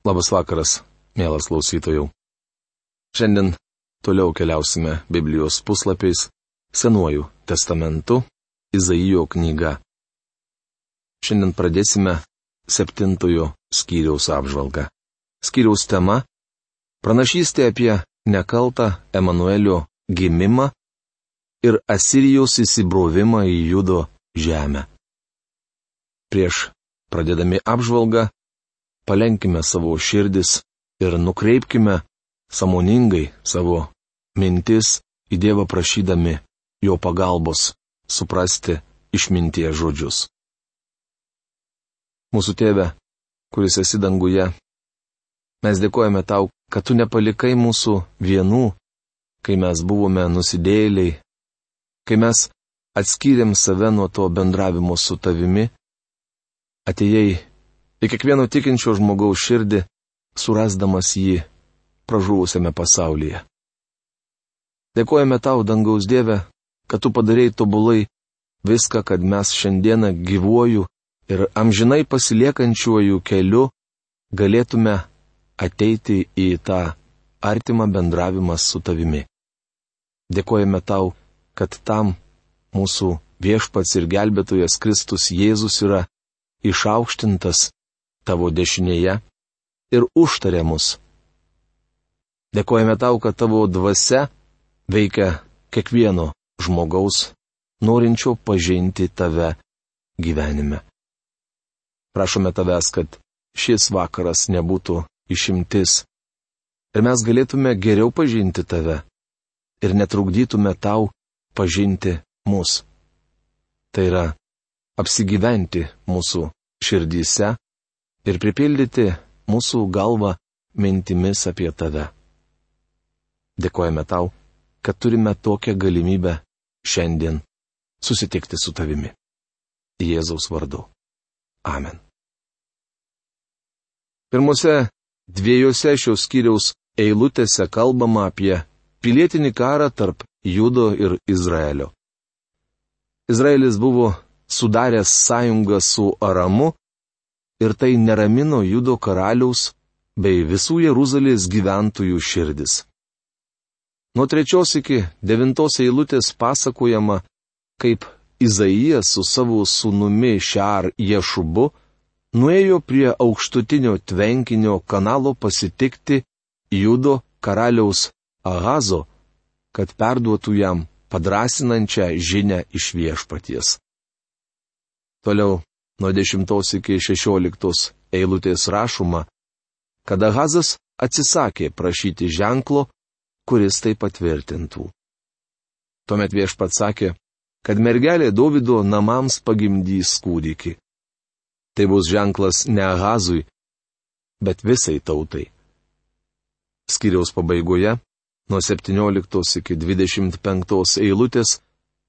Labas vakaras, mielas klausytojų. Šiandien toliau keliausime Biblijos puslapiais Senuoju testamentu Izaijo knyga. Šiandien pradėsime septintojo skyriaus apžvalgą. Skyriaus tema - pranašystė apie nekaltą Emanuelio gimimą ir Asirijos įsibrovimą į Judo žemę. Prieš pradėdami apžvalgą palenkime savo širdis ir nukreipkime samoningai savo mintis į Dievą prašydami jo pagalbos suprasti išminties žodžius. Mūsų tėve, kuris esi danguje, mes dėkojame tau, kad tu nepalikai mūsų vienų, kai mes buvome nusidėliai, kai mes atskyrėm save nuo to bendravimo su tavimi, atėjai į kiekvieno tikinčio žmogaus širdį, surasdamas jį pražuvusiame pasaulyje. Dėkojame tau, dangaus Dieve, kad tu padarėjai tobulai viską, kad mes šiandieną gyvuoju ir amžinai pasiliekančiuoju keliu galėtume ateiti į tą artimą bendravimą su tavimi. Dėkojame tau, kad tam mūsų viešpats ir gelbėtojas Kristus Jėzus yra išaukštintas tavo dešinėje ir užtarė mus. Dėkojame tau, kad tavo dvasia veikia kiekvieno žmogaus, norinčio pažinti tave gyvenime. Prašome tavęs, kad šis vakaras nebūtų išimtis ir mes galėtume geriau pažinti tave ir netrukdytume tau pažinti mus. Tai yra apsigyventi mūsų širdyse ir pripildyti mūsų galvą mintimis apie tave. Dėkojame tau, kad turime tokią galimybę šiandien susitikti su tavimi. Jėzaus vardu. Amen. Pirmose dviejose šios skyriaus eilutėse kalbama apie pilietinį karą tarp Judo ir Izraelio. Izraelis buvo sudaręs sąjungą su Aramu ir tai neramino Judo karaliaus bei visų Jeruzalės gyventojų širdis. Nuo trečios iki devintos eilutės pasakojama, kaip Izaijas su savo sūnumi Šar Ješubu nuėjo prie aukštutinio tvenkinio kanalo pasitikti Judo karaliaus Ahazo, kad perduotų jam padrasinančią žinę iš viešpaties. Toliau nuo 10 iki 16 eilutės rašoma, kad Ahazas atsisakė prašyti ženklo, kuris tai patvirtintų. Tuomet viešpats sakė, kad mergelė Davido namams pagimdys kūdikį. Tai bus ženklas ne Ahazui, bet visai tautai. Skiriaus pabaigoje, nuo 17 iki 25 eilutės,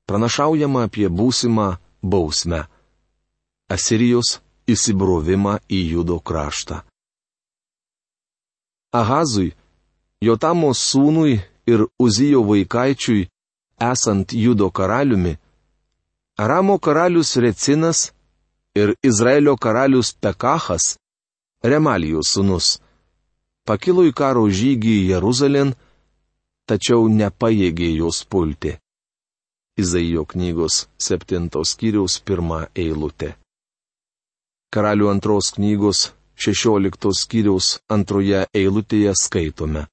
pranašaujama apie būsimą bausmę. Asirijos įsibrovimą į Judo kraštą. Ahazui, Jotamo sūnui ir Uzijo vaikaičiui, esant Judo karaliumi, Aramo karalius Recinas ir Izraelio karalius Pekachas, Remalijos sūnus, pakilo į karo žygį į Jeruzalėn, tačiau nepaėgė jos pulti. Izaijo knygos septintos skyriaus pirmą eilutę. Karalių antros knygos 16 skyriaus antroje eilutėje skaitome.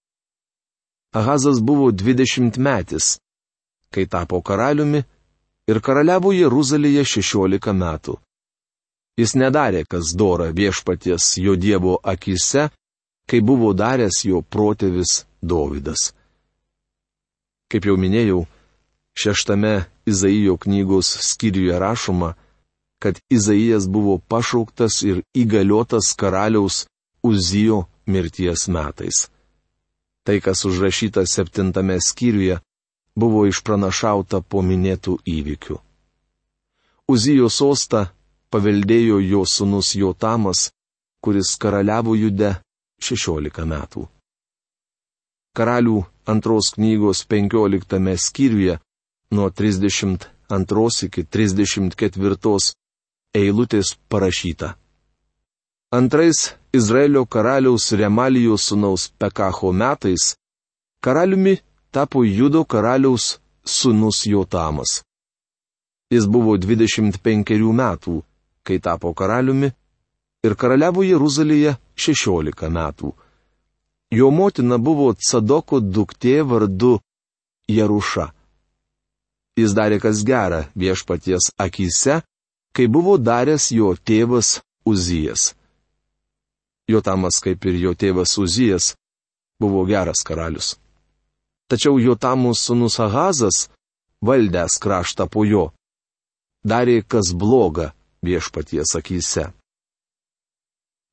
Ahazas buvo 20 metis, kai tapo karaliumi ir karaliavo Jeruzalėje 16 metų. Jis nedarė, kas dora viešpaties jo dievo akise, kai buvo daręs jo protėvis Dovydas. Kaip jau minėjau, šeštame Izaijo knygos skyriuje rašoma, kad Izaijas buvo pašauktas ir įgaliotas karaliaus Uzijo mirties metais. Tai, kas užrašyta septintame skyriuje, buvo išpranašauta po minėtų įvykių. Uzijo sostą paveldėjo jo sunus Jotamas, kuris karaliavo Jude 16 metų. Karalių antros knygos 15 skyriuje nuo 32 iki 34 eilutės parašyta. Antrais Izraelio karaliaus Remalijos sunaus Pekacho metais karaliumi tapo Judo karaliaus sunus Jotamas. Jis buvo 25 metų, kai tapo karaliumi, ir karaliavo Jeruzalėje 16 metų. Jo motina buvo Cadoko duktė vardu Jeruša. Jis darė kas gera viešpaties akise, kai buvo daręs jo tėvas Uzijas. Jotamas, kaip ir jo tėvas Uzijas, buvo geras karalius. Tačiau Jotamų sunus Ahazas, valdęs kraštą po jo, darė kas bloga viešpaties akise.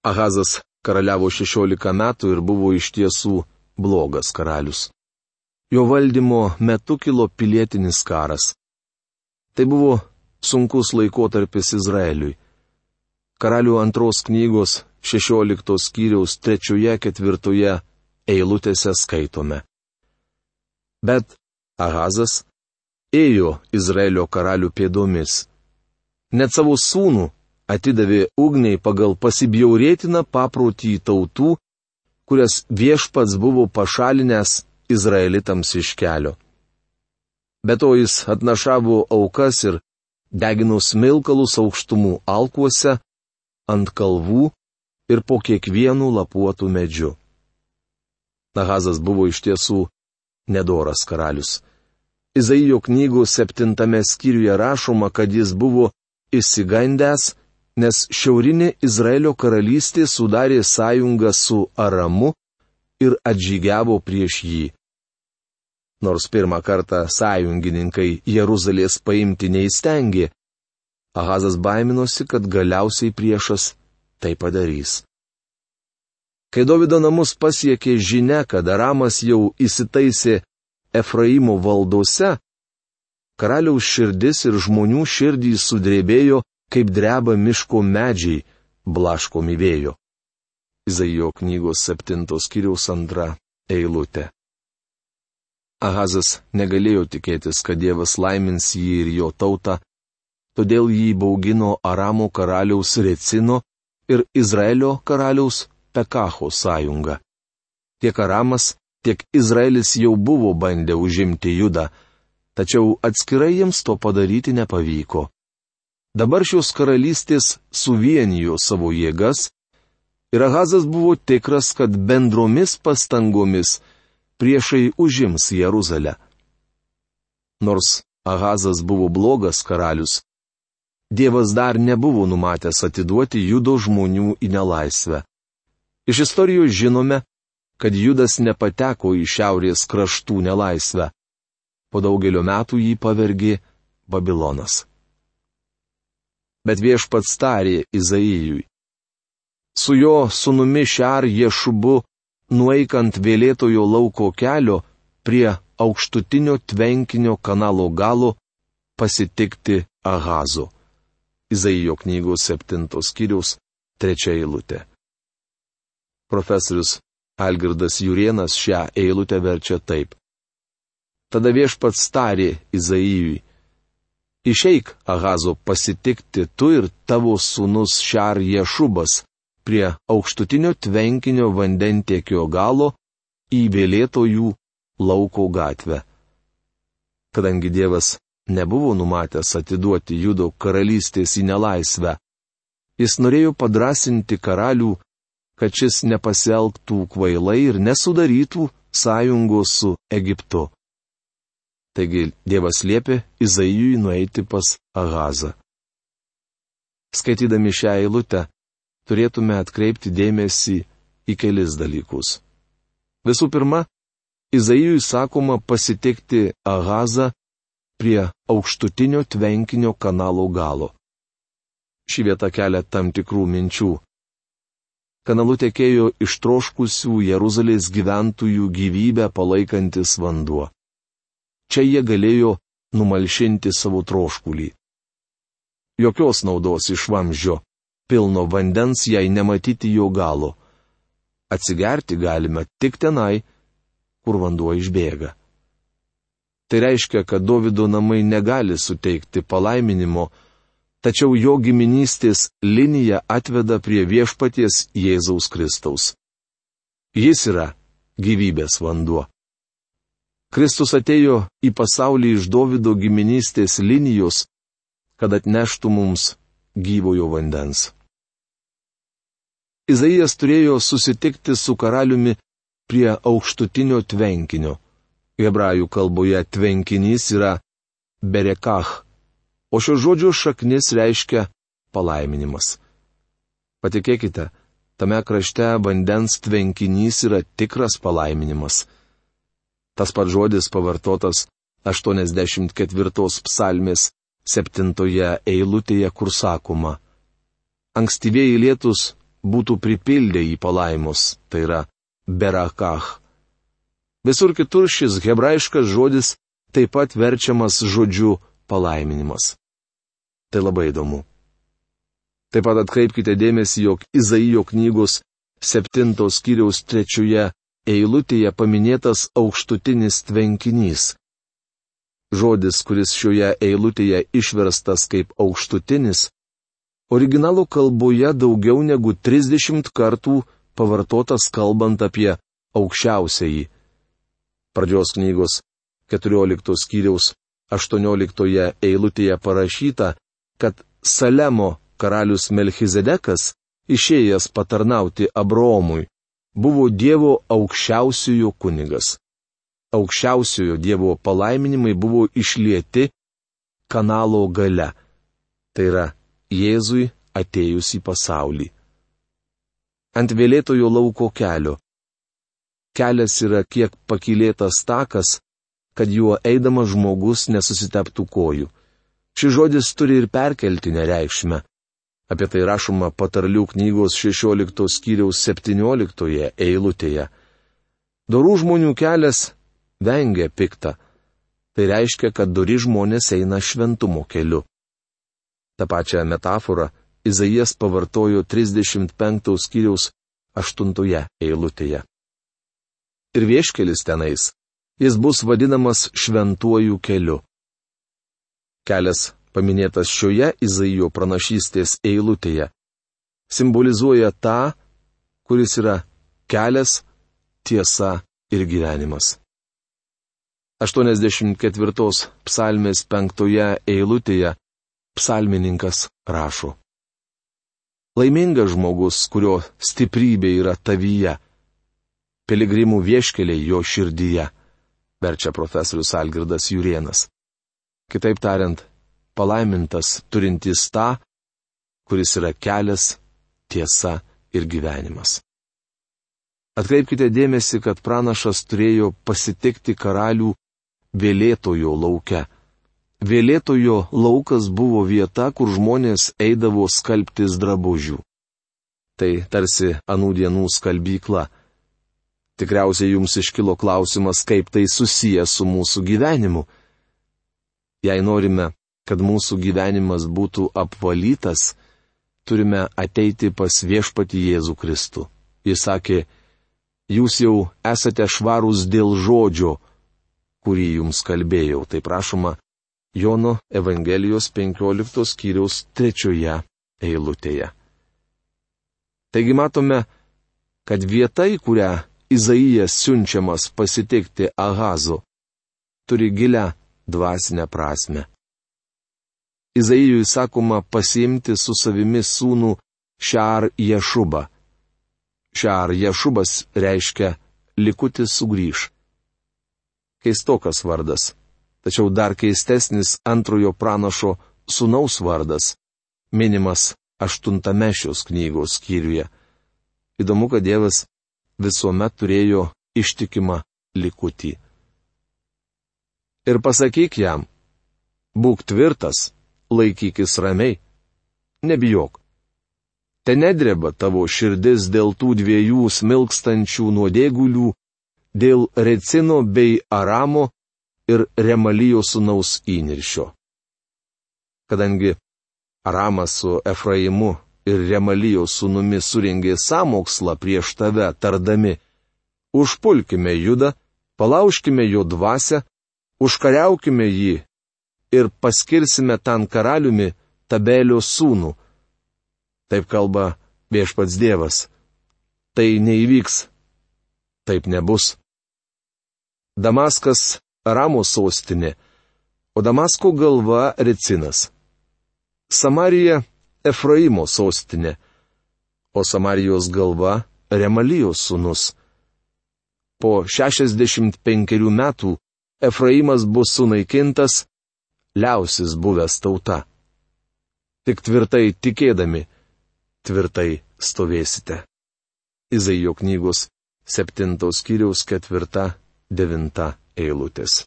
Ahazas karaliavo 16 metų ir buvo iš tiesų blogas karalius. Jo valdymo metu kilo pilietinis karas. Tai buvo sunkus laikotarpis Izraeliui. Karalių antros knygos 16 skyriaus 3-4 eilutėse skaitome. Bet Ahazas ėjo Izraelio karalių pėdomis. Net savo sūnų atidavė ugniai pagal pasibjaurėtiną paprotį tautų, kurias viešpats buvo pašalinęs izraelitams iš kelio. Be to jis atnašavo aukas ir degino smilkalus aukštumų alkuose, ant kalvų ir po kiekvienų lapuotų medžių. Nahazas buvo iš tiesų nedoras karalius. Izaijo knygų septintame skyriuje rašoma, kad jis buvo įsigandęs, nes šiaurinė Izraelio karalystė sudarė sąjungą su Aramu ir atžygiavo prieš jį. Nors pirmą kartą sąjungininkai Jeruzalės paimti neįstengė, Ahazas baiminosi, kad galiausiai priešas tai padarys. Kai Davido namus pasiekė žinia, kad Aramas jau įsitaisė Efraimo valdose, karaliaus širdis ir žmonių širdys sudrėbėjo, kaip dreba miško medžiai, blaškomi vėjo. Izaijo knygos septintos kiriaus antra eilutė. Ahazas negalėjo tikėtis, kad Dievas laimins jį ir jo tautą, todėl jį baugino Aramo karaliaus Recino ir Izraelio karaliaus Pekacho sąjunga. Tiek Aramas, tiek Izraelis jau buvo bandę užimti Judą, tačiau atskirai jiems to padaryti nepavyko. Dabar šios karalystės suvienijo savo jėgas Ir Ahazas buvo tikras, kad bendromis pastangomis priešai užims Jeruzalę. Nors Ahazas buvo blogas karalius, Dievas dar nebuvo numatęs atiduoti judo žmonių į nelaisvę. Iš istorijos žinome, kad Judas nepateko į šiaurės kraštų nelaisvę. Po daugelio metų jį pavergė Babilonas. Bet viešpats tarė Izaijui su jo sunumi Šar Ješubu, nueikant vėlėtojo lauko kelio prie aukštutinio tvenkinio kanalo galo pasitikti Ahazo. Izaijo knygos 7 skyriaus 3 eilutė. Profesorius Algirdas Jurienas šią eilutę verčia taip. Tada viešpats tarė Izaijui. Išeik, Ahazo, pasitikti tu ir tavo sūnus Šar Ješubas, prie aukštutinio tvenkinio vandentiekio galo į vėlėtojų lauko gatvę. Kadangi Dievas nebuvo numatęs atiduoti judo karalystės į nelaisvę, jis norėjo padrasinti karalių, kad šis nepasielgtų kvailai ir nesudarytų sąjungos su Egiptu. Taigi Dievas liepė Izaijui nueiti pas Ahazą. Skaitydami šią eilutę, turėtume atkreipti dėmesį į kelis dalykus. Visų pirma, Izaijui sakoma pasitikti Ahazą prie aukštutinio tvenkinio kanalo galo. Ši vieta kelia tam tikrų minčių. Kanalu tekėjo ištroškusių Jeruzalės gyventojų gyvybę palaikantis vanduo. Čia jie galėjo numalšinti savo troškulį. Jokios naudos iš vamzdžio, pilno vandens, jei nematyti jo galo. Atsigerti galime tik tenai, kur vanduo išbėga. Tai reiškia, kad Davido namai negali suteikti palaiminimo, tačiau jo giminystės linija atveda prie viešpaties Jėzaus Kristaus. Jis yra gyvybės vanduo. Kristus atėjo į pasaulį iš Davido giminystės linijos, kad atneštų mums gyvojo vandens. Izaijas turėjo susitikti su karaliumi prie aukštutinio tvenkinio. Hebrajų kalboje tvenkinys yra berekach, o šio žodžio šaknis reiškia palaiminimas. Patikėkite, tame krašte vandens tvenkinys yra tikras palaiminimas. Tas pats žodis pavartotas 84 psalmės 7 eilutėje, kur sakoma. Ankstyvieji lietus būtų pripildę į palaimus, tai yra berakach. Visur kitur šis hebrajiškas žodis taip pat verčiamas žodžiu palaiminimas. Tai labai įdomu. Taip pat atkreipkite dėmesį, jog Izaijo knygos septintos kiriaus trečioje eilutėje paminėtas aukštutinis tvenkinys. Žodis, kuris šioje eilutėje išverstas kaip aukštutinis, Originalo kalboje daugiau negu 30 kartų pavartotas kalbant apie aukščiausiai. Pradžios knygos 14 skyriaus 18 eilutėje parašyta, kad Salemo karalius Melchizedekas, išėjęs patarnauti Abraomui, buvo Dievo aukščiausiojo kunigas. Aukščiausiojo Dievo palaiminimai buvo išlieti kanalo gale. Tai yra Jėzui atėjus į pasaulį. Ant vėlėtojo lauko kelio. Kelias yra kiek pakilėtas takas, kad juo eidamas žmogus nesusiteptų kojų. Šis žodis turi ir perkeltinę reikšmę. Apie tai rašoma patarlių knygos 16 skyriaus 17 eilutėje. Dorų žmonių kelias vengia piktą. Tai reiškia, kad dori žmonės eina šventumo keliu. Ta pačia metafora Izaijas pavartojo 35 skyriaus 8 eilutėje. Ir vieškelis tenais, jis bus vadinamas šventuoju keliu. Kelias, paminėtas šioje Izaijo pranašystės eilutėje, simbolizuoja tą, kuris yra kelias, tiesa ir gyvenimas. 84 psalmės 5 eilutėje psalmininkas rašo. Laimingas žmogus, kurio stiprybė yra tavyje. Piligrimų vieškeliai jo širdyje, verčia profesorius Algirdas Jurienas. Kitaip tariant, palaimintas turintis tą, kuris yra kelias, tiesa ir gyvenimas. Atkreipkite dėmesį, kad pranašas turėjo pasitikti karalių vėlėtojo laukia Vėlėtojo laukas buvo vieta, kur žmonės eidavo skalbtis drabužių. Tai tarsi anų dienų skalbykla. Tikriausiai jums iškilo klausimas, kaip tai susijęs su mūsų gyvenimu. Jei norime, kad mūsų gyvenimas būtų apvalytas, turime ateiti pas viešpati Jėzų Kristų. Jis sakė, jūs jau esate švarūs dėl žodžio, kurį jums kalbėjau. Tai prašoma Jono Evangelijos 15 skyriaus 3 eilutėje. Taigi matome, kad vieta, į kurią Izaijas siunčiamas pasitikti Ahazo, turi gilę dvasinę prasme. Izaijui sakoma pasiimti su savimi sūnų Šar Ješubą. Šar Ješubas reiškia likutis sugrįž. Keistokas vardas Tačiau dar keistesnis antrojo pranašo sunaus vardas, minimas aštuntame šios knygos skyriuje. Įdomu, kad Dievas visuomet turėjo ištikimą likutį. Ir pasakyk jam, būk tvirtas, laikykis ramiai, nebijok. Te nedreba tavo širdis dėl tų dviejų smilkstančių nuodėgulių, dėl Recino bei Aramo ir Remalijo sūnaus įniršio. Kadangi Aramas su Efraimu ir Remalijo sūnumi suringė samokslą prieš tave, tardami, užpulkime judą, palaužkime jo dvasę, užkariaukime jį ir paskirsime ten karaliumi, Tabelio sūnų. Taip kalba viešpats Dievas. Tai neįvyks. Taip nebus. Damaskas Ramo sostinė, o Damasko galva Recinas. Samarija Efraimo sostinė, o Samarijos galva Remalijos sūnus. Po 65 metų Efraimas bus sunaikintas, liausis buvęs tauta. Tik tvirtai tikėdami, tvirtai stovėsite. Izaijo knygos 7 skyriaus 4-9 eilutės.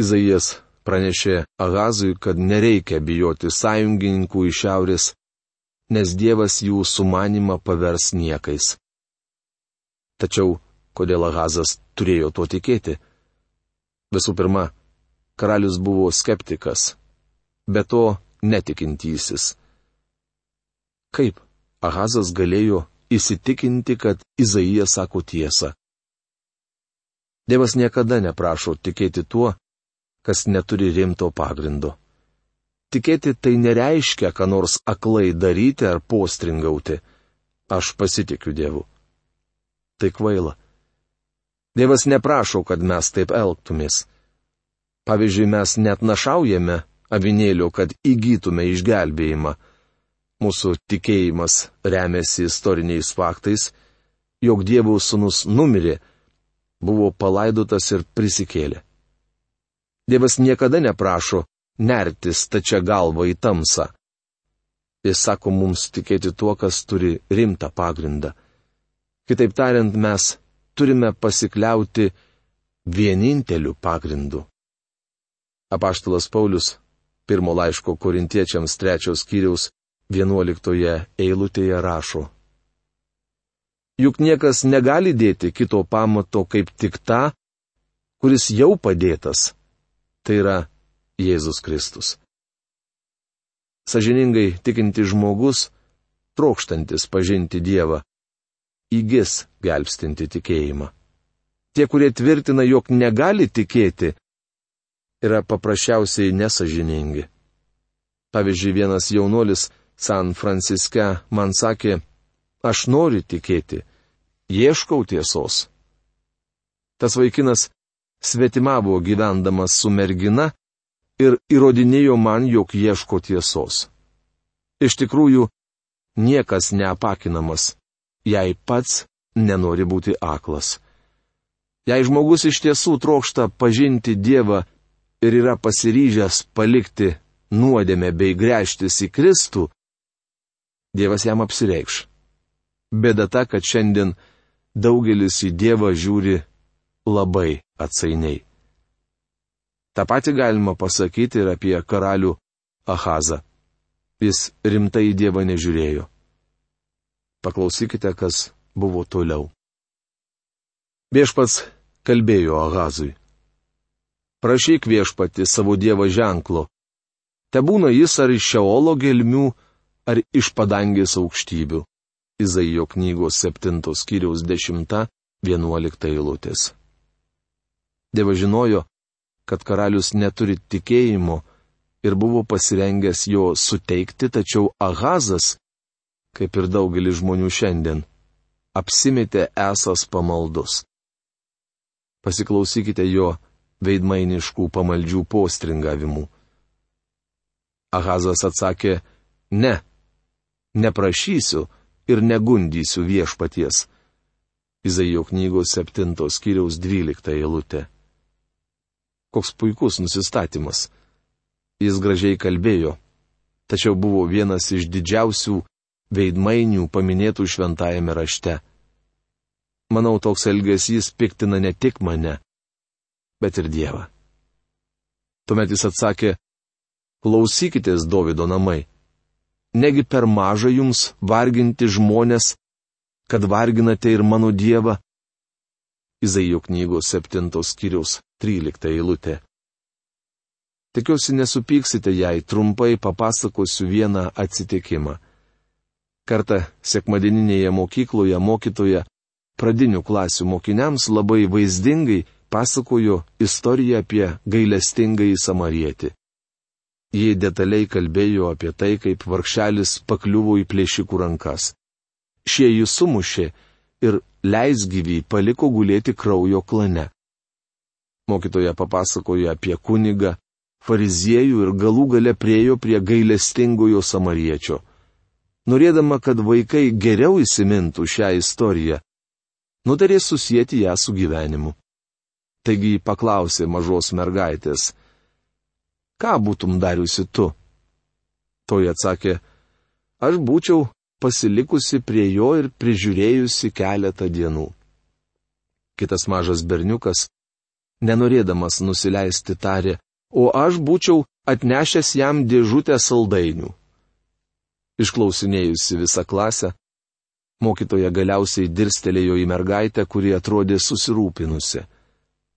Izaijas pranešė Agazui, kad nereikia bijoti sąjungininkų iš šiaurės, nes Dievas jų sumanimą pavers niekais. Tačiau kodėl Agazas turėjo to tikėti? Visų pirma, karalius buvo skeptikas, be to netikintysis. Kaip Ahazas galėjo įsitikinti, kad Izaijas sako tiesą? Dievas niekada neprašo tikėti tuo, kas neturi rimto pagrindo. Tikėti tai nereiškia, ką nors aklai daryti ar postringauti. Aš pasitikiu Dievu. Tai kvaila. Dievas neprašo, kad mes taip elgtumės. Pavyzdžiui, mes net našaujame avinėlio, kad įgytume išgelbėjimą. Mūsų tikėjimas remiasi istoriniais faktais, jog Dievo sūnus numirė, buvo palaidotas ir prisikėlė. Dievas niekada neprašo nertis tačia galva į tamsą. Jis sako mums tikėti tuo, kas turi rimtą pagrindą. Kitaip tariant, mes turime pasikliauti vieninteliu pagrindu. Apaštalas Paulius pirmo laiško korintiečiams trečios skyriaus vienuoliktoje eilutėje rašo. Juk niekas negali dėti kito pamato kaip tik tą, kuris jau padėtas. Tai yra Jėzus Kristus. Sažiningai tikinti žmogus, trokštantis pažinti Dievą, įgis gelbstinti tikėjimą. Tie, kurie tvirtina, jog negali tikėti, yra paprasčiausiai nesažiningi. Pavyzdžiui, vienas jaunuolis San Franciske man sakė, Aš noriu tikėti. Ieškau tiesos. Tas vaikinas svetimavo gyvendamas su mergina ir įrodinėjo man, jog ieško tiesos. Iš tikrųjų, niekas neapakinamas, jei pats nenori būti aklas. Jei žmogus iš tiesų trokšta pažinti Dievą ir yra pasiryžęs palikti nuodėmę bei grėžtis į Kristų, Dievas jam apsireikš. Bėda ta, kad šiandien daugelis į Dievą žiūri labai atsainiai. Ta pati galima pasakyti ir apie karalių Ahazą. Jis rimtai į Dievą nežiūrėjo. Paklausykite, kas buvo toliau. Viešpats kalbėjo Ahazui. Prašyk viešpati savo Dievo ženklo. Te būna jis ar iš Šeolo gelmių, ar iš padangės aukštybių. Izaijo knygos 7 skyriaus 10-11 eilutės. Dievas žinojo, kad karalius neturi tikėjimo ir buvo pasirengęs jo suteikti, tačiau Ahazas, kaip ir daugelis žmonių šiandien, apsimetė esas pamaldus. Pasiklausykite jo veidmainiškų pamaldžių postringavimų. Ahazas atsakė, ne, neprašysiu, ir negundysiu viešpaties. Izaijo knygos 7 skyriaus 12 eilutė. Koks puikus nusistatymas. Jis gražiai kalbėjo, tačiau buvo vienas iš didžiausių veidmainių paminėtų šventajame rašte. Manau, toks elgesys piktina ne tik mane, bet ir Dievą. Tuomet jis atsakė, klausykitės Davido namai negi per maža jums varginti žmonės, kad varginate ir mano Dievą? Izaijo knygos 7 skyriaus 13 eilutė. Tikiuosi nesupyksite, jei trumpai papasakosiu vieną atsitikimą. Kartą sekmadieninėje mokykloje mokytoja pradinių klasių mokiniams labai vaizdingai pasakojo istoriją apie gailestingąjį samarietį. Jie detaliai kalbėjo apie tai, kaip vargšelis pakliuvo į plėšikų rankas. Šie jį sumušė ir leisgyvį paliko gulėti kraujo klane. Mokytoja papasakojo apie kunigą, fariziejų ir galų gale priejo prie gailestingojo samariečio. Norėdama, kad vaikai geriau įsimintų šią istoriją, nutarė susijęti ją su gyvenimu. Taigi paklausė mažos mergaitės, ką būtum dariusi tu? Toji atsakė, aš būčiau pasilikusi prie jo ir prižiūrėjusi keletą dienų. Kitas mažas berniukas, nenorėdamas nusileisti, tarė, o aš būčiau atnešęs jam dėžutę saldainių. Išklausinėjusi visą klasę, mokytoja galiausiai dirstelėjo į mergaitę, kuri atrodė susirūpinusi.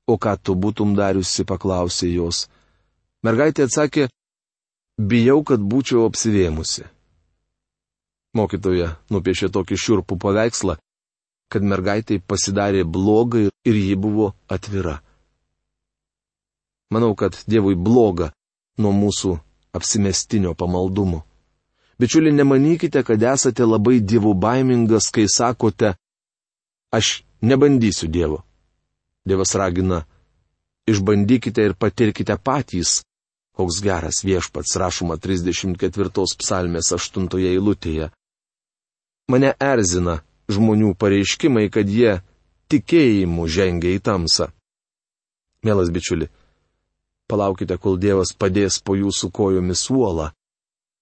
O ką tu būtum dariusi, paklausė jos. Mergaitė atsakė, bijau, kad būčiau apsivėmusi. Mokytoja nupiešė tokį šiurpų paveikslą, kad mergaitai pasidarė blogai ir ji buvo atvira. Manau, kad Dievui bloga nuo mūsų apsimestinio pamaldumo. Bičiuli, nemanykite, kad esate labai dievų baimingas, kai sakote, aš nebandysiu Dievo. Dievas ragina, išbandykite ir patirkite patys, Koks geras viešpats rašoma 34 psalmės 8 eilutėje. Mane erzina žmonių pareiškimai, kad jie tikėjimu žengia į tamsą. Mielas bičiuli, palaukite, kol Dievas padės po jūsų kojomis uolą.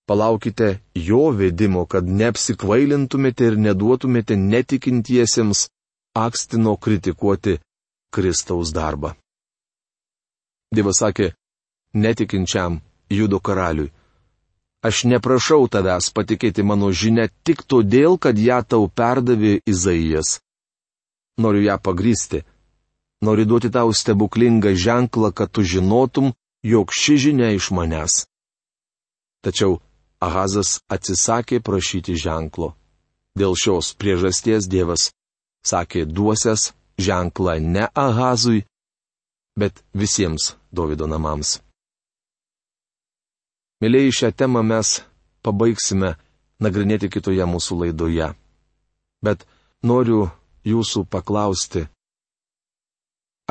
Palaukite jo vedimo, kad neapsikvailintumėte ir neduotumėte netikintiesiems akstino kritikuoti Kristaus darbą. Dievas sakė, netikinčiam judo karaliui. Aš neprašau tavęs patikėti mano žinę tik todėl, kad ją tau perdavė Izaijas. Noriu ją pagrysti. Noriu duoti tau stebuklingą ženklą, kad tu žinotum, jog ši žinia iš manęs. Tačiau Ahazas atsisakė prašyti ženklo. Dėl šios priežasties Dievas sakė duosias ženklą ne Ahazui, bet visiems Davido namams. Mėlyjei, šią temą mes pabaigsime nagrinėti kitoje mūsų laidoje. Bet noriu jūsų paklausti,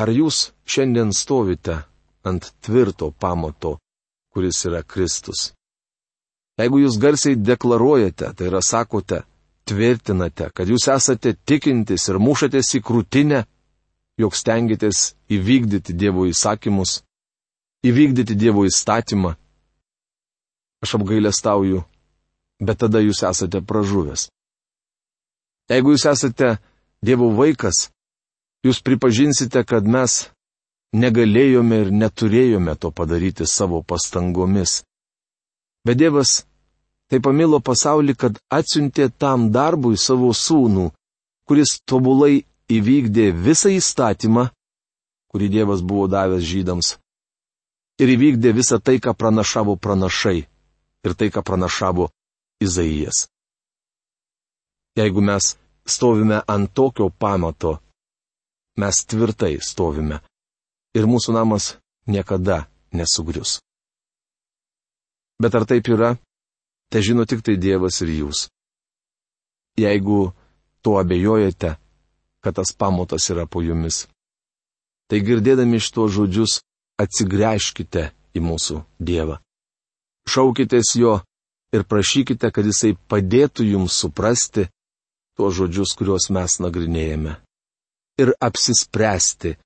ar jūs šiandien stovite ant tvirto pamato, kuris yra Kristus? Jeigu jūs garsiai deklaruojate, tai yra sakote, tvirtinate, kad jūs esate tikintis ir mušatės į krūtinę, jog stengiatės įvykdyti Dievo įsakymus, įvykdyti Dievo įstatymą, Aš apgailestauju, bet tada jūs esate pražuvęs. Jeigu jūs esate Dievo vaikas, jūs pripažinsite, kad mes negalėjome ir neturėjome to padaryti savo pastangomis. Bet Dievas taip pamilo pasaulį, kad atsiuntė tam darbui savo sūnų, kuris tobulai įvykdė visą įstatymą, kurį Dievas buvo davęs žydams. Ir įvykdė visą tai, ką pranašavo pranašai ir tai, ką pranašavo Izaijas. Jeigu mes stovime ant tokio pamato, mes tvirtai stovime ir mūsų namas niekada nesugrius. Bet ar taip yra, tai žino tik tai Dievas ir jūs. Jeigu tuo abejojate, kad tas pamatas yra po jumis, tai girdėdami iš to žodžius atsigręžkite į mūsų Dievą. Šaukitės jo ir prašykite, kad jisai padėtų jums suprasti tuos žodžius, kuriuos mes nagrinėjame. Ir apsispręsti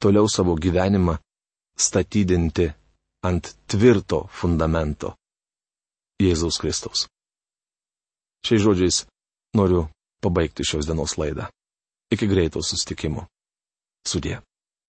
toliau savo gyvenimą statydinti ant tvirto fundamento - Jėzaus Kristaus. Šiais žodžiais noriu pabaigti šios dienos laidą. Iki greito sustikimo. Sudė.